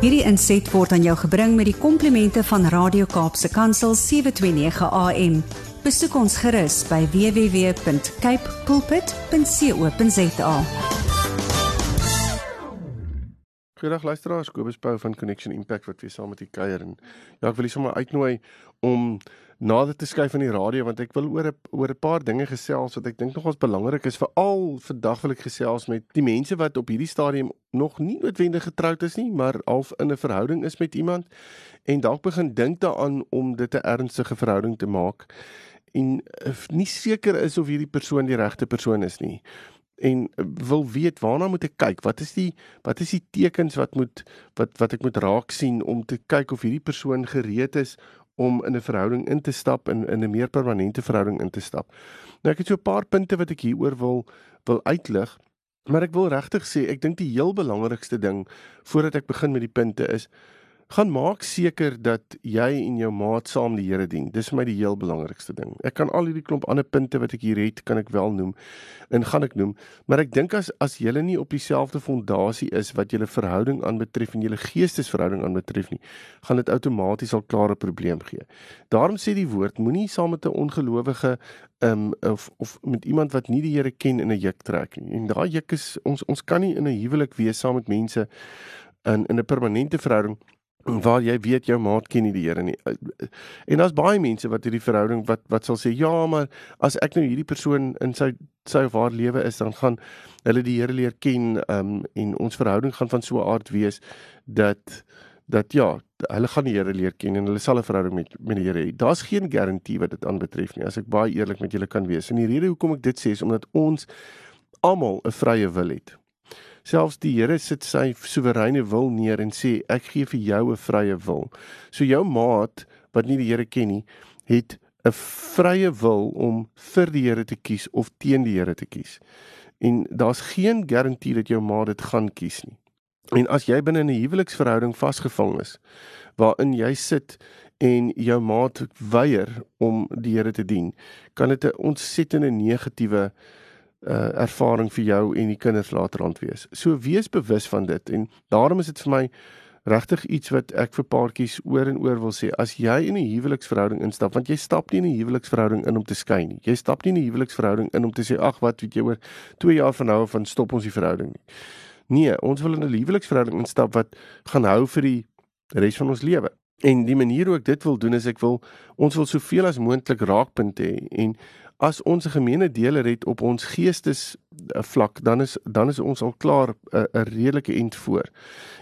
Hierdie inset word aan jou gebring met die komplimente van Radio Kaapse Kansel 729 AM. Besoek ons gerus by www.cape pulpit.co.za. Goeiedag luisteraars, Kobus Pau van Connection Impact wat weer saam met u kuier en ja, ek wil julle sommer uitnooi om nader te skuif aan die radio want ek wil oor 'n oor 'n paar dinge gesels wat ek dink nogals belangrik is veral vandag wil ek gesels met die mense wat op hierdie stadium nog nie noodwendig getroud is nie, maar half in 'n verhouding is met iemand. En dalk begin dink daaraan om dit 'n ernstige verhouding te maak. En eh, nie seker is of hierdie persoon die regte persoon is nie. En wil weet waarna moet ek kyk? Wat is die wat is die tekens wat moet wat wat ek moet raak sien om te kyk of hierdie persoon gereed is om in 'n verhouding in te stap en in 'n meer permanente verhouding in te stap. Nou ek het so 'n paar punte wat ek hieroor wil wil uitlig, maar ek wil regtig sê ek dink die heel belangrikste ding voordat ek begin met die punte is gaan maak seker dat jy en jou maat saam die Here dien. Dis vir my die heel belangrikste ding. Ek kan al hierdie klomp ander punte wat ek hier het, kan ek wel noem en gaan ek noem, maar ek dink as as jy nie op dieselfde fondasie is wat julle verhouding aanbetref en julle geestesverhouding aanbetref nie, gaan dit outomaties al klare probleem gee. Daarom sê die woord, moenie saam met 'n ongelowige um, of of met iemand wat nie die Here ken in 'n juk trek nie. En daai juk is ons ons kan nie in 'n huwelik wees saam met mense in in 'n permanente verhouding waar jy weet jou maat ken nie die Here nie. En daar's baie mense wat hierdie verhouding wat wat sal sê ja, maar as ek nou hierdie persoon in sy sy of haar lewe is, dan gaan hulle die Here leer ken um, en ons verhouding gaan van so 'n aard wees dat dat ja, hulle gaan die Here leer ken en hulle sal 'n verhouding met met die Here hê. Daar's geen garantie wat dit aanbetref nie. As ek baie eerlik met julle kan wees. En die rede hoekom ek dit sê is omdat ons almal 'n vrye wil het. Selfs die Here sit sy soewereine wil neer en sê ek gee vir jou 'n vrye wil. So jou maat wat nie die Here ken nie, het 'n vrye wil om vir die Here te kies of teen die Here te kies. En daar's geen garantie dat jou maat dit gaan kies nie. En as jy binne 'n huweliksverhouding vasgevang is waarin jy sit en jou maat weier om die Here te dien, kan dit 'n ontsettende negatiewe uh, ervaring vir jou en die kinders later aan wees. So wees bewus van dit en daarom is dit vir my regtig iets wat ek vir paartjies oor en oor wil sê. As jy in 'n huweliksverhouding instap, want jy stap nie in 'n huweliksverhouding in om te skei nie. Jy stap nie in 'n huweliksverhouding in om te sê ag wat weet jy oor 2 jaar van nou af van stop ons die verhouding nie. Nee, ons wil in 'n huweliksverhouding instap wat gaan hou vir die res van ons lewe. En die manier hoe ek dit wil doen is ek wil ons wil soveel as moontlik raakpunte hê en as ons 'n gemeene deler het op ons geestes eh, vlak dan is dan is ons al klaar eh, 'n redelike end voor.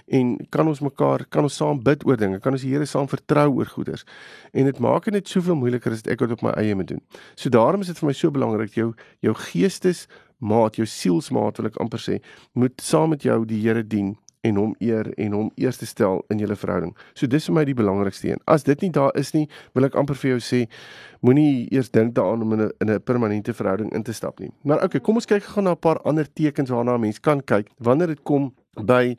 En kan ons mekaar kan ons saam bid oor dinge, kan ons die Here saam vertrou oor goeders. En dit maak dit net soveel moeiliker as ek dit op my eie moet doen. So daarom is dit vir my so belangrik jou jou geestes maat, jou sielsmaat wil ek amper sê, moet saam met jou die Here dien en hom eer en hom eers te stel in julle verhouding. So dis vir my die belangrikste een. As dit nie daar is nie, wil ek amper vir jou sê, moenie eers dink daaraan om in 'n in 'n permanente verhouding in te stap nie. Maar okay, kom ons kyk gou na 'n paar ander tekens waarna 'n mens kan kyk wanneer dit kom by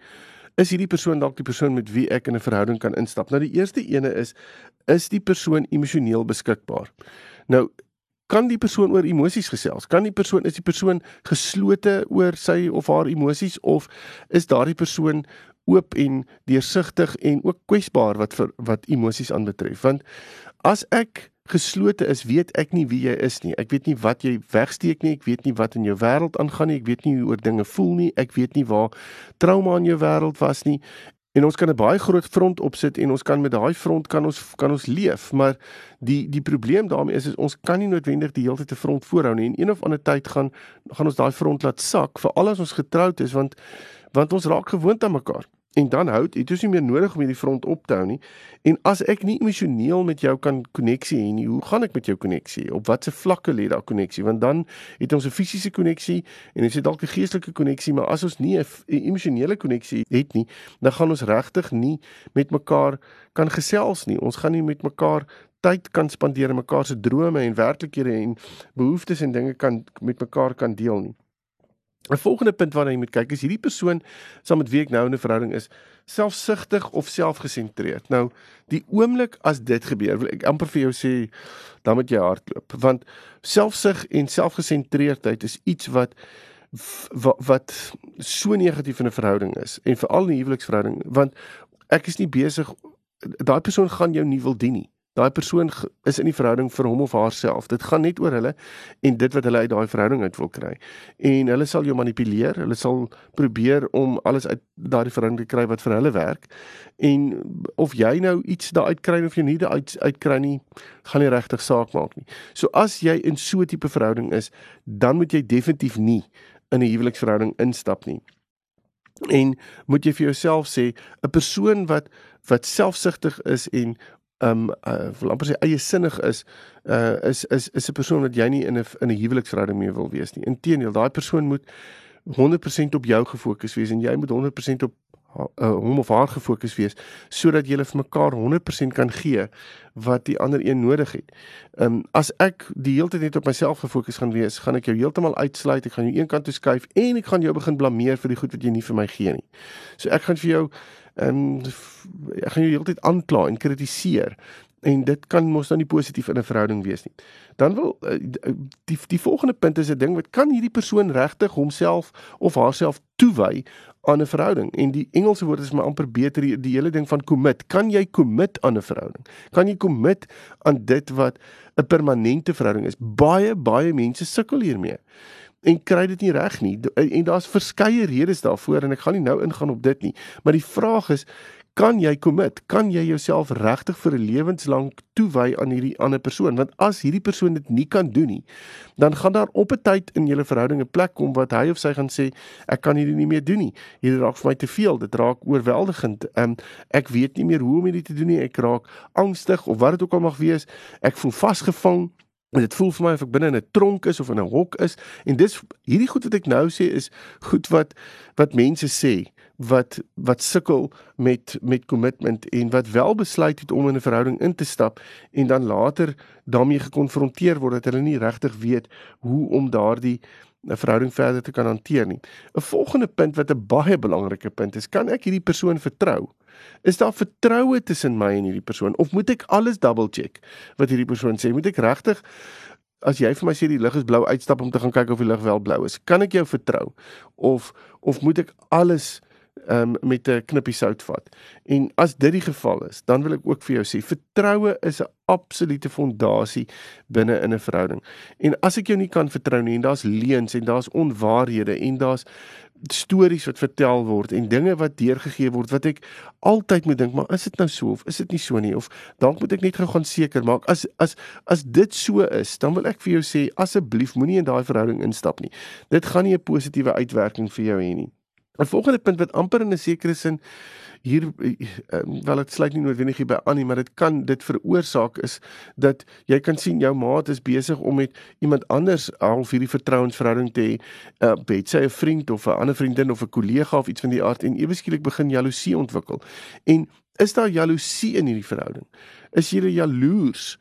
is hierdie persoon dalk die persoon met wie ek in 'n verhouding kan instap. Nou die eerste ene is is die persoon emosioneel beskikbaar. Nou kan die persoon oor emosies gesels? Kan die persoon is die persoon geslote oor sy of haar emosies of is daardie persoon oop en deursigtig en ook kwesbaar wat vir wat emosies aanbetref? Want as ek geslote is, weet ek nie wie jy is nie. Ek weet nie wat jy wegsteek nie. Ek weet nie wat in jou wêreld aangaan nie. Ek weet nie hoe oor dinge voel nie. Ek weet nie waar trauma in jou wêreld was nie. En ons kan 'n baie groot front opsit en ons kan met daai front kan ons kan ons leef, maar die die probleem daarmee is is ons kan nie noodwendig die hele tyd 'n front voorhou nie. En een of ander tyd gaan gaan ons daai front laat sak, veral as ons getroud is want want ons raak gewoond aan mekaar. En dan hou dit is nie meer nodig om hierdie front op te hou nie. En as ek nie emosioneel met jou kan koneksie hê nie, hoe gaan ek met jou koneksie? Op watter vlakke lê daai koneksie? Want dan het ons 'n fisiese koneksie en ons het dalk 'n geestelike koneksie, maar as ons nie 'n emosionele koneksie het nie, dan gaan ons regtig nie met mekaar kan gesels nie. Ons gaan nie met mekaar tyd kan spandeer en mekaar se drome en werklikhede en behoeftes en dinge kan met mekaar kan deel nie. 'n Volgende punt waarna jy moet kyk is hierdie persoon saam met wie ek nou in 'n verhouding is, selfsugtig of selfgesentreerd. Nou, die oomblik as dit gebeur, wil ek amper vir jou sê, dan moet jy hardloop, want selfsug en selfgesentreerdheid is iets wat wat, wat so negatief in 'n verhouding is en veral in 'n huweliksverhouding, want ek is nie besig daai persoon gaan jou nie wil dien nie. Daai persoon is in die verhouding vir hom of haarself. Dit gaan net oor hulle en dit wat hulle uit daai verhouding uit wil kry. En hulle sal jou manipuleer. Hulle sal probeer om alles uit daai verhouding te kry wat vir hulle werk. En of jy nou iets daaruit kry of jy nie daaruit uitkry nie, gaan nie regtig saak maak nie. So as jy in so 'n tipe verhouding is, dan moet jy definitief nie in 'n huweliksverhouding instap nie. En moet jy vir jouself sê, 'n persoon wat wat selfsugtig is en um uh, amper sê eie sinnig is uh is is is 'n persoon wat jy nie in 'n in 'n huweliksverhouding mee wil wees nie. Inteendeel, daai persoon moet 100% op jou gefokus wees en jy moet 100% op uh, hom of haar gefokus wees sodat julle vir mekaar 100% kan gee wat die ander een nodig het. Um as ek die hele tyd net op myself gefokus gaan wees, gaan ek jou heeltemal uitsluit. Ek gaan jou een kant toe skuif en ek gaan jou begin blameer vir die goed wat jy nie vir my gee nie. So ek gaan vir jou ehm ek gaan jou heeltyd aankla en kritiseer en dit kan mos dan nou nie positief in 'n verhouding wees nie. Dan wil eh, die die volgende punt is 'n ding wat kan hierdie persoon regtig homself of haarself toewy aan 'n verhouding en die Engelse woord is maar amper beter die, die hele ding van commit. Kan jy commit aan 'n verhouding? Kan jy commit aan dit wat 'n permanente verhouding is? Baie baie mense sukkel hiermee en kry dit nie reg nie. En daar's verskeie redes daarvoor en ek gaan nie nou ingaan op dit nie. Maar die vraag is, kan jy commit? Kan jy jouself regtig vir 'n lewenslank toewy aan hierdie ander persoon? Want as hierdie persoon dit nie kan doen nie, dan gaan daar op 'n tyd in julle verhouding 'n plek kom wat hy of sy gaan sê, ek kan hierdie nie meer doen nie. Hierdie raak vir my te veel. Dit raak oorweldigend. Um, ek weet nie meer hoe om hierdie te doen nie. Ek raak angstig of wat dit ook al mag wees. Ek voel vasgevang. En dit voel vir my of ek binne in 'n tronk is of in 'n hok is en dis hierdie goed wat ek nou sê is goed wat wat mense sê wat wat sukkel met met kommitment en wat wel besluit het om in 'n verhouding in te stap en dan later daarmee gekonfronteer word dat hulle nie regtig weet hoe om daardie 'n verhouding verder te kan hanteer nie. 'n Volgende punt wat 'n baie belangrike punt is, kan ek hierdie persoon vertrou? Is daar vertroue tussen my en hierdie persoon of moet ek alles double check wat hierdie persoon sê? Moet ek regtig as jy vir my sê die lig is blou uitstap om te gaan kyk of die lig wel blou is? Kan ek jou vertrou of of moet ek alles um, met 'n knippie sout vat. En as dit die geval is, dan wil ek ook vir jou sê, vertroue is 'n absolute fondasie binne in 'n verhouding. En as ek jou nie kan vertrou nie en daar's leuns en daar's onwaarhede en daar's stories wat vertel word en dinge wat deurgegee word wat ek altyd moet dink maar is dit nou so of is dit nie so nie? Of dan moet ek net gou gaan seker maak as as as dit so is dan wil ek vir jou sê asseblief moenie in daai verhouding instap nie. Dit gaan nie 'n positiewe uitwerking vir jou hê nie. 'n volgende punt wat amper in 'n sekere sin hier uh, wel dit sluit nie noodwendig by aan nie, maar dit kan dit veroorsaak is dat jy kan sien jou maat is besig om met iemand anders half hierdie vertrouensverhouding te hê, uh, het sy 'n vriend of 'n ander vriendin of 'n kollega of iets van die aard en ewe skielik begin jaloesie ontwikkel. En is daar jaloesie in hierdie verhouding? Is jy jaloers?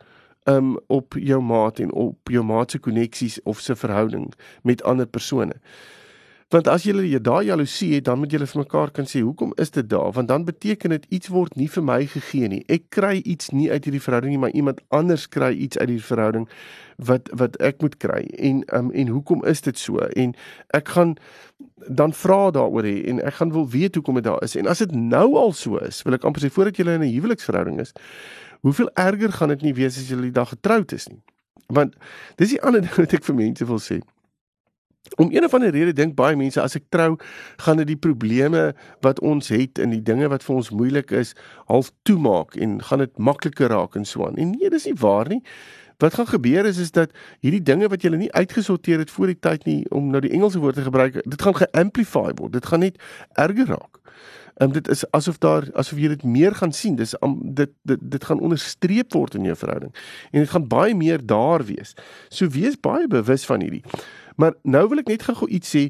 um op jou maat en op jou maat se koneksies of se verhouding met ander persone. Want as jy daai jaloesie het, dan moet jy vir mekaar kan sê, "Hoekom is dit daar?" Want dan beteken dit iets word nie vir my gegee nie. Ek kry iets nie uit hierdie verhouding nie, maar iemand anders kry iets uit hierdie verhouding wat wat ek moet kry. En um, en hoekom is dit so? En ek gaan dan vra daaroor hê en ek gaan wil weet hoekom dit daar is. En as dit nou al so is, wil ek amper sê voordat jy in 'n huweliksverhouding is, hoeveel erger gaan dit nie wees as jy die dag getroud is nie? Want dis die ander ding wat ek vir mense wil sê. Om een of ander rede dink baie mense as ek trou, gaan dit die probleme wat ons het en die dinge wat vir ons moeilik is, half toemaak en gaan dit makliker raak en so aan. En nee, dis nie waar nie. Wat gaan gebeur is is dat hierdie dinge wat jy nie uitgesorteer het voor die tyd nie om nou die Engelse woord te gebruik, dit gaan geamplify word. Dit gaan net erger raak. Ehm dit is asof daar asof jy dit meer gaan sien. Dis um, dit dit dit gaan onderstreep word in jou verhouding. En dit gaan baie meer daar wees. So wees baie bewus van hierdie. Maar nou wil ek net gou iets sê.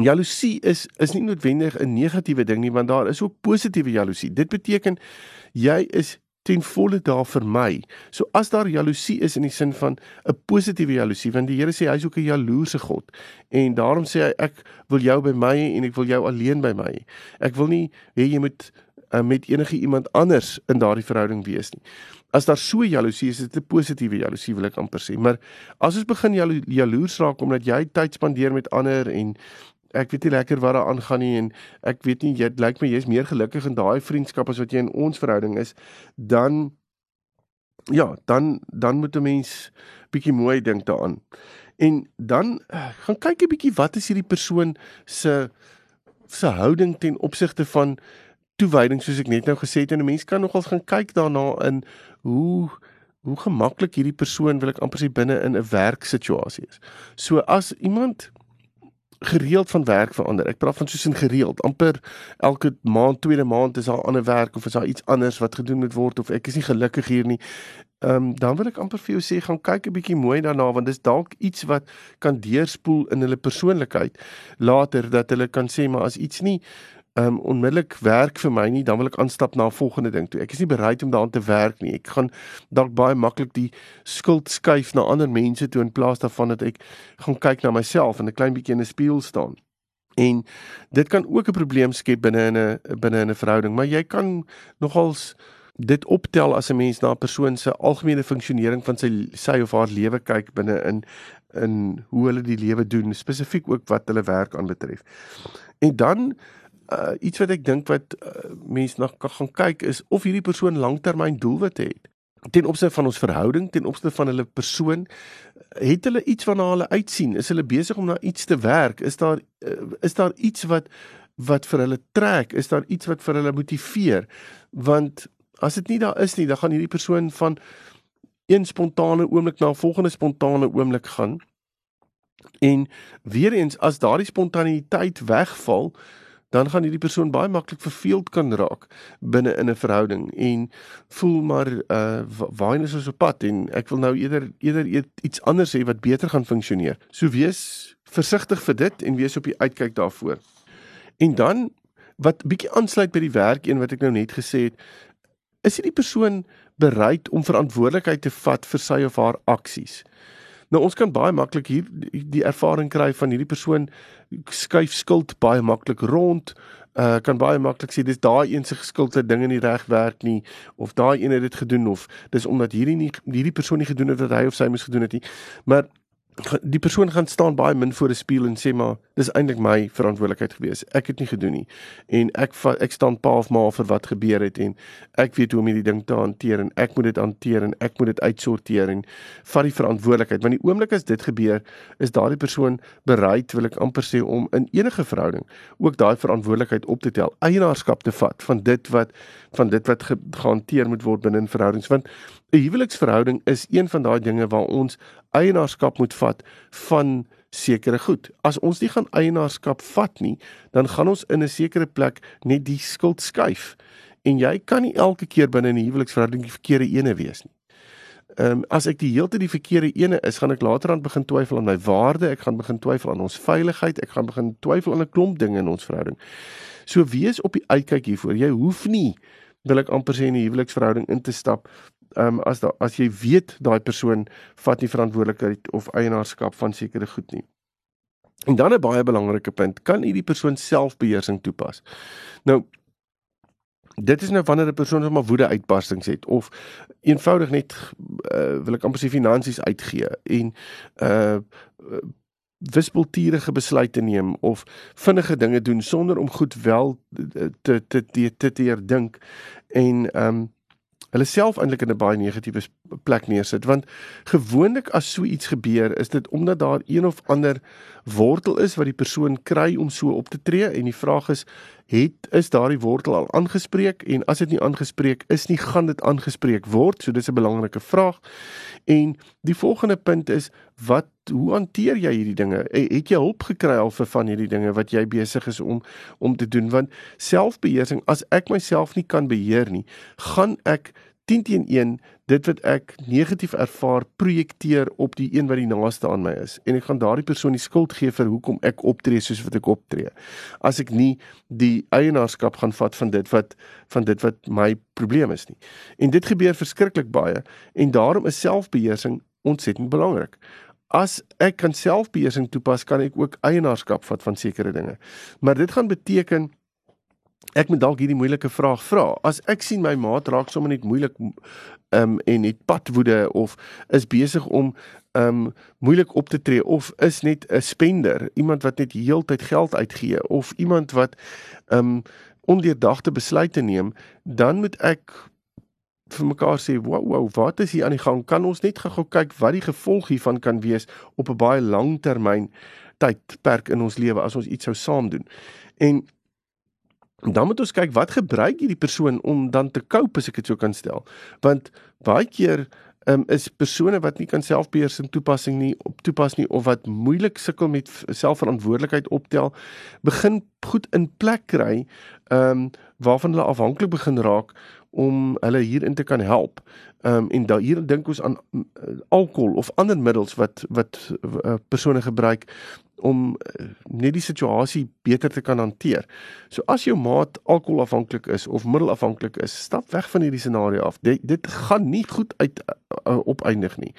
Jaloesie is is nie noodwendig 'n negatiewe ding nie, want daar is ook positiewe jaloesie. Dit beteken jy is ten volle daar vir my. So as daar jaloesie is in die sin van 'n positiewe jaloesie, want die Here sê hy's ook 'n jaloerse God en daarom sê hy ek wil jou by my en ek wil jou alleen by my. Ek wil nie hê jy moet uh, met enige iemand anders in daardie verhouding wees nie as daar so jaloesie is, is dit 'n positiewe jaloesie wil ek amper sê. Maar as ons begin jalo jaloers raak omdat jy tyd spandeer met ander en ek weet nie lekker wat daar aangaan nie en ek weet nie jy lyk my jy's meer gelukkig in daai vriendskap as wat jy in ons verhouding is, dan ja, dan dan moet 'n mens bietjie mooi dink daaraan. En dan uh, gaan kyk 'n bietjie wat is hierdie persoon se se houding ten opsigte van toewyding soos ek net nou gesê het en 'n mens kan nogals gaan kyk daarna in hoe hoe gemaklik hierdie persoon wil ek amper sê binne in 'n werksituasie is. So as iemand gereeld van werk verander. Ek praat van soos in gereeld, amper elke maand, tweede maand is daar ander werk of is daar iets anders wat gedoen moet word of ek is nie gelukkig hier nie. Ehm um, dan wil ek amper vir jou sê gaan kyk 'n bietjie mooi daarna want dis dalk iets wat kan deurspoel in hulle persoonlikheid later dat hulle kan sê maar as iets nie um onmiddellik werk vir my nie, dan wil ek aanstap na 'n volgende ding toe. Ek is nie bereid om daaraan te werk nie. Ek gaan dalk baie maklik die skuld skuif na ander mense toe in plaas daarvan dat ek gaan kyk na myself en 'n klein bietjie in 'n spieël staan. En dit kan ook 'n probleem skep binne in 'n binne in 'n verhouding, maar jy kan nogals dit optel as 'n mens na 'n persoon se algemene funksionering van sy sy of haar lewe kyk binne in in hoe hulle die lewe doen, spesifiek ook wat hulle werk aanbetref. En dan uh, iets wat ek dink wat uh, mense nog kan gaan kyk is of hierdie persoon langtermyn doelwitte het ten opsigte van ons verhouding ten opsigte van hulle persoon. Het hulle iets waarna hulle uitsien? Is hulle besig om na iets te werk? Is daar uh, is daar iets wat wat vir hulle trek? Is daar iets wat vir hulle motiveer? Want as dit nie daar is nie dan gaan hierdie persoon van een spontane oomblik na 'n volgende spontane oomblik gaan. En weer eens as daardie spontaniteit wegval dan gaan hierdie persoon baie maklik verveeld kan raak binne in 'n verhouding en voel maar uh waarheen is ons op pad en ek wil nou eerder eerder iets anders hê wat beter gaan funksioneer. So wees versigtig vir dit en wees op die uitkyk daarvoor. En dan wat bietjie aansluit by die werk een wat ek nou net gesê het, is hierdie persoon bereid om verantwoordelikheid te vat vir sy of haar aksies. Nou ons kan baie maklik hier die ervaring kry van hierdie persoon skuif skuld baie maklik rond. Uh kan baie maklik sê dis daai een se geskuld dat dinge nie reg werk nie of daai een het dit gedoen of dis omdat hierdie nie hierdie persoon nie gedoen het wat hy of sy moes gedoen het nie. Maar die persoon gaan staan baie min voor 'n spieël en sê maar dis eintlik my verantwoordelikheid gewees. Ek het nie gedoen nie. En ek ek staan pa of ma vir wat gebeur het en ek weet hoe om hierdie ding te hanteer en ek moet dit hanteer en ek moet dit uitsorteer en vat die verantwoordelikheid. Want die oomblik as dit gebeur, is daardie persoon bereid, wil ek amper sê om in enige verhouding ook daai verantwoordelikheid op te tel, eienaarskap te vat van dit wat van dit wat ge gehanteer moet word binne 'n verhoudings want 'n huweliksverhouding is een van daai dinge waar ons eienaarskap moet vat van sekere goed. As ons nie gaan eienaarskap vat nie, dan gaan ons in 'n sekere plek net die skuld skuif. En jy kan nie elke keer binne 'n huweliksverhouding die verkeerde ene wees nie. Ehm um, as ek die hele tyd die verkeerde ene is, gaan ek later aan begin twyfel aan my waarde, ek gaan begin twyfel aan ons veiligheid, ek gaan begin twyfel aan 'n klomp dinge in ons verhouding. So wees op die uitkyk hiervoor. Jy hoef nie wil ek amper sê in 'n huweliksverhouding in te stap um, as da, as jy weet daai persoon vat nie verantwoordelikheid of eienaarskap van sekere goed nie. En dan 'n baie belangrike punt, kan hierdie persoon selfbeheersing toepas. Nou dit is nou wanneer 'n persoon sommer woede uitbarstings het of eenvoudig net uh, wil ek amper sê finansies uitgee en uh wispelturige besluite neem of vinnige dinge doen sonder om goed wel te te te te, te dink en ehm um, hulle self eintlik in 'n baie negatiewe plek neersit want gewoonlik as so iets gebeur is dit omdat daar een of ander wortel is wat die persoon kry om so op te tree en die vraag is het is daardie wortel al aangespreek en as dit nie aangespreek is nie gaan dit aangespreek word. So dis 'n belangrike vraag. En die volgende punt is wat hoe hanteer jy hierdie dinge? Het jy hulp gekry al vir van hierdie dinge wat jy besig is om om te doen? Want selfbeheersing as ek myself nie kan beheer nie gaan ek 10 teen 1 dit wat ek negatief ervaar projekteer op die een wat die naaste aan my is. En ek gaan daardie persoon die skuld gee vir hoekom ek optree soos wat ek optree. As ek nie die eienaarskap gaan vat van dit wat van dit wat my probleem is nie. En dit gebeur verskriklik baie en daarom is selfbeheersing ontsettend belangrik as ek kan selfbeheersing toepas kan ek ook eienaarskap vat van sekere dinge. Maar dit gaan beteken ek moet dalk hierdie moeilike vraag vra. As ek sien my maat raak sommer net moeilik um en het padwoede of is besig om um moeilik op te tree of is net 'n spender, iemand wat net heeltyd geld uitgee of iemand wat um ondeurdagte besluite neem, dan moet ek vir mekaar sê, "Wow, wow, wat is hier aan die gang? Kan ons net gou-gou kyk wat die gevolg hiervan kan wees op 'n baie lang termyn tydperk in ons lewe as ons iets sou saam doen?" En dan moet ons kyk wat gebruik hierdie persoon om dan te cope as ek dit so kan stel. Want baie keer um, is persone wat nie kan selfbeheersing toepassing nie op toepas nie of wat moeilik sukkel met selfverantwoordelikheid optel, begin goed in plek kry, ehm um, waarvan hulle afhanklik begin raak om hulle hierin te kan help. Ehm um, en daar hier dink ons aan uh, alkohol of ander middels wat wat uh, persone gebruik om uh, net die situasie beter te kan hanteer. So as jou maat alkoholafhanklik is of middelafhanklik is, stap weg van hierdie scenario af. Dit, dit gaan nie goed uit uh, opeindig nie.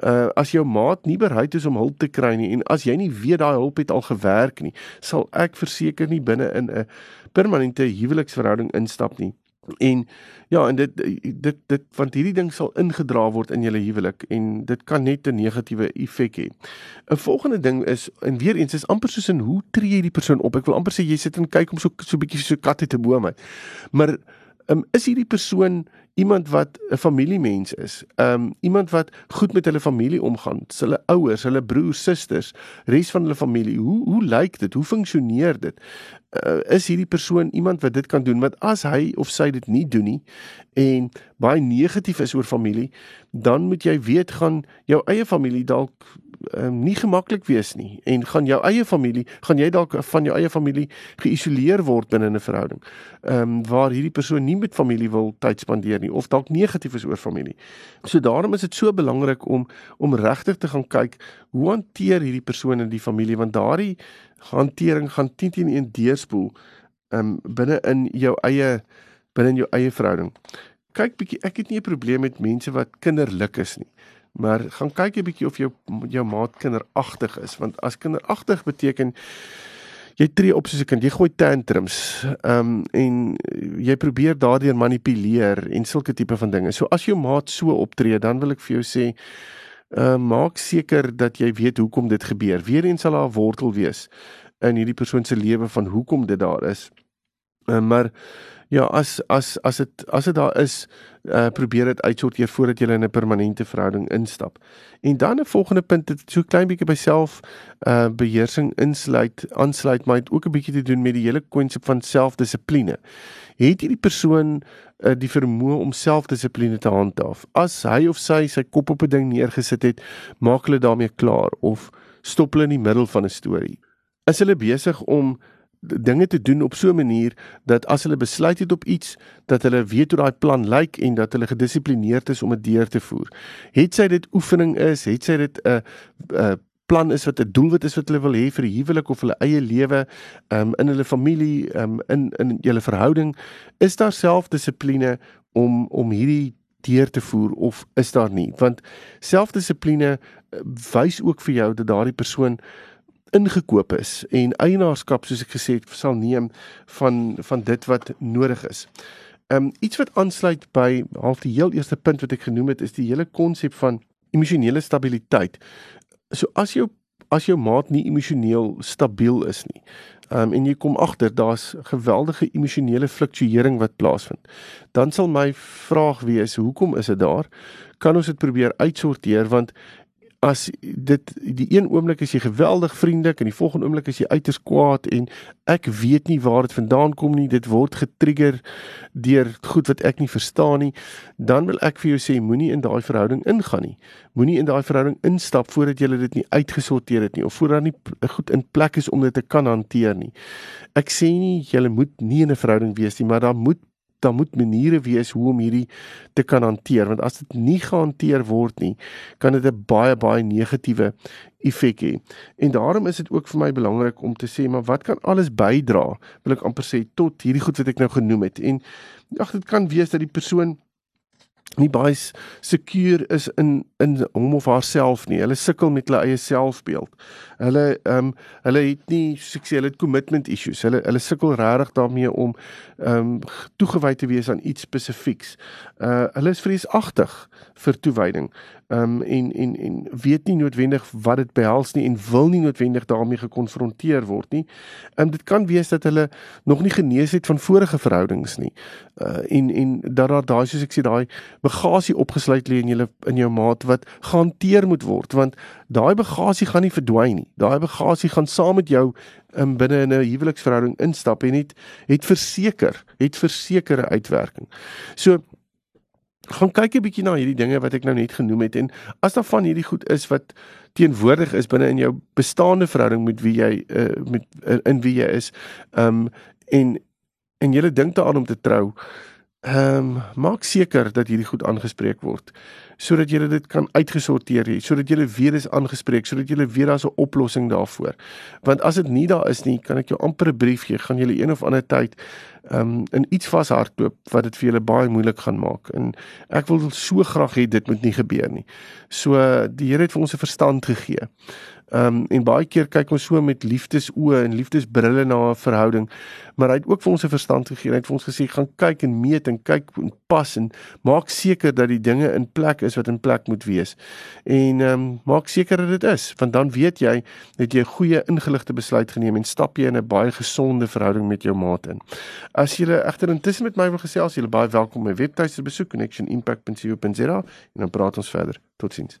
Uh as jou maat nie bereid is om hulp te kry nie en as jy nie weet daai hulp het al gewerk nie, sal ek verseker nie binne in 'n permanente huweliksverhouding instap nie. En ja, en dit dit dit want hierdie ding sal ingedra word in julle huwelik en dit kan net 'n negatiewe effek hê. 'n Volgende ding is en weer eens is amper soos in hoe tree jy die persoon op? Ek wil amper sê jy sit en kyk om so so bietjie so kat uit 'n boom uit. Maar um, is hierdie persoon iemand wat 'n familiemens is. Um iemand wat goed met hulle familie omgaan, hulle ouers, hulle broers, susters, res van hulle familie. Hoe hoe lyk dit? Hoe funksioneer dit? Uh, is hierdie persoon iemand wat dit kan doen? Want as hy of sy dit nie doen nie en baie negatief is oor familie, dan moet jy weet gaan jou eie familie dalk um, nie gemaklik wees nie en gaan jou eie familie, gaan jy dalk van jou eie familie geïsoleer word binne 'n verhouding. Ehm um, waar hierdie persoon nie met familie wil tyd spandeer nie of dalk negatief is oor familie. So daarom is dit so belangrik om om regtig te gaan kyk hoe hanteer hierdie persoon in die familie want daardie hantering gaan teen teen een deurspoel ehm um, binne in jou eie binne in jou eie verhouding. Kyk bietjie, ek het nie 'n probleem met mense wat kinderlik is nie. Maar gaan kyk 'n bietjie of jou jou maat kinderagtig is, want as kinderagtig beteken jy tree op soos 'n kind, jy gooi tantrums, ehm um, en jy probeer daardeur manipuleer en sulke tipe van dinge. So as jou maat so optree, dan wil ek vir jou sê, ehm uh, maak seker dat jy weet hoekom dit gebeur. Weerens sal daar 'n wortel wees in hierdie persoon se lewe van hoekom dit daar is. Uh, maar Ja, as as as dit as dit daar is, uh probeer dit uitsorteer voordat jy in 'n permanente verhouding instap. En dan 'n volgende punt, dit so klein bietjie by self uh beheersing insluit, aansluit, maar dit ook 'n bietjie te doen met die hele konsep van selfdissipline. Het hierdie persoon uh die vermoë om selfdissipline te handhaaf? As hy of sy sy kop op 'n ding neergesit het, maak hulle daarmee klaar of stop hulle in die middel van 'n storie? Is hulle besig om dinge te doen op so 'n manier dat as hulle besluit het op iets dat hulle weet hoe daai plan lyk en dat hulle gedissiplineerd is om dit deur te voer. Het sy dit oefening is, het sy dit 'n uh, 'n uh, plan is wat 'n doelwit is wat hulle wil hê vir die huwelik of hulle eie lewe, um, in hulle familie, um, in in julle verhouding, is daar selfdissipline om om hierdie deur te voer of is daar nie? Want selfdissipline uh, wys ook vir jou dat daardie persoon ingekoop is en eienaarskap soos ek gesê het sal neem van van dit wat nodig is. Ehm um, iets wat aansluit by half die heel eerste punt wat ek genoem het is die hele konsep van emosionele stabiliteit. So as jou as jou maat nie emosioneel stabiel is nie. Ehm um, en jy kom agter daar's geweldige emosionele fluktuering wat plaasvind. Dan sal my vraag wees, hoekom is dit daar? Kan ons dit probeer uitsorteer want as dit die een oomblik is jy geweldig vriendelik en die volgende oomblik is jy uiters kwaad en ek weet nie waar dit vandaan kom nie. Dit word getrigger deur goed wat ek nie verstaan nie. Dan wil ek vir jou sê moenie in daai verhouding ingaan nie. Moenie in daai verhouding instap voordat jy dit nie uitgesorteer het nie of voordat nie goed in plek is om dit te kan hanteer nie. Ek sê nie jy moet nie in 'n verhouding wees nie maar daar moet daar moet maniere wees hoe om hierdie te kan hanteer want as dit nie gehanteer word nie kan dit 'n baie baie negatiewe effek hê. En daarom is dit ook vir my belangrik om te sê maar wat kan alles bydra wil ek amper sê tot hierdie goed wat ek nou genoem het. En ag dit kan wees dat die persoon nie baie seker is in in hom of haarself nie. Hulle sukkel met hulle eie selfbeeld. Hulle ehm um, hulle het nie soos hulle het commitment issues. Hulle hulle sukkel regtig daarmee om ehm um, toegewy te wees aan iets spesifieks. Uh hulle is vreesagtig vir toewyding. Ehm um, en en en weet nie noodwendig wat dit behels nie en wil nie noodwendig daarmee gekonfronteer word nie. Ehm um, dit kan wees dat hulle nog nie genees het van vorige verhoudings nie. Uh en en dat daar daai soos ek sê daai bagasie opgesluit lê in julle in jou maat wat gehanteer moet word want daai bagasie gaan nie verdwyn nie. Daai bagasie gaan saam met jou in binne in 'n huweliksverhouding instap en het het verseker, het versekerde uitwerking. So gaan kyk 'n bietjie na hierdie dinge wat ek nou net genoem het en as daar van hierdie goed is wat teenwoordig is binne in jou bestaande verhouding met wie jy uh, met uh, in wie jy is, ehm um, en en jy dink daaraan om te trou, ehm um, maak seker dat hierdie goed aangespreek word sodat jy dit kan uitgesorteer hê, sodat jy weer is aangespreek, sodat jy weer daar's 'n oplossing daarvoor. Want as dit nie daar is nie, kan ek jou amper 'n brief gee, gaan jy een of ander tyd um, in iets vashardloop wat dit vir julle baie moeilik gaan maak. En ek wil so graag hê dit moet nie gebeur nie. So die Here het vir ons 'n verstand gegee. Ehm um, en baie keer kyk ons so met liefdesoë en liefdesbrille na 'n verhouding, maar hy het ook vir ons 'n verstand gegee. Hy het vir ons gesê gaan kyk en meet en kyk en pas en maak seker dat die dinge in plek is wat in plek moet wees. En ehm um, maak seker dat dit is, want dan weet jy dat jy 'n goeie ingeligte besluit geneem en stap jy in 'n baie gesonde verhouding met jou maat in. As jy egter intussen met my wil gesels, jy is baie welkom om my webtuiste te besoek connectionimpact.co.za en dan praat ons verder. Totsiens.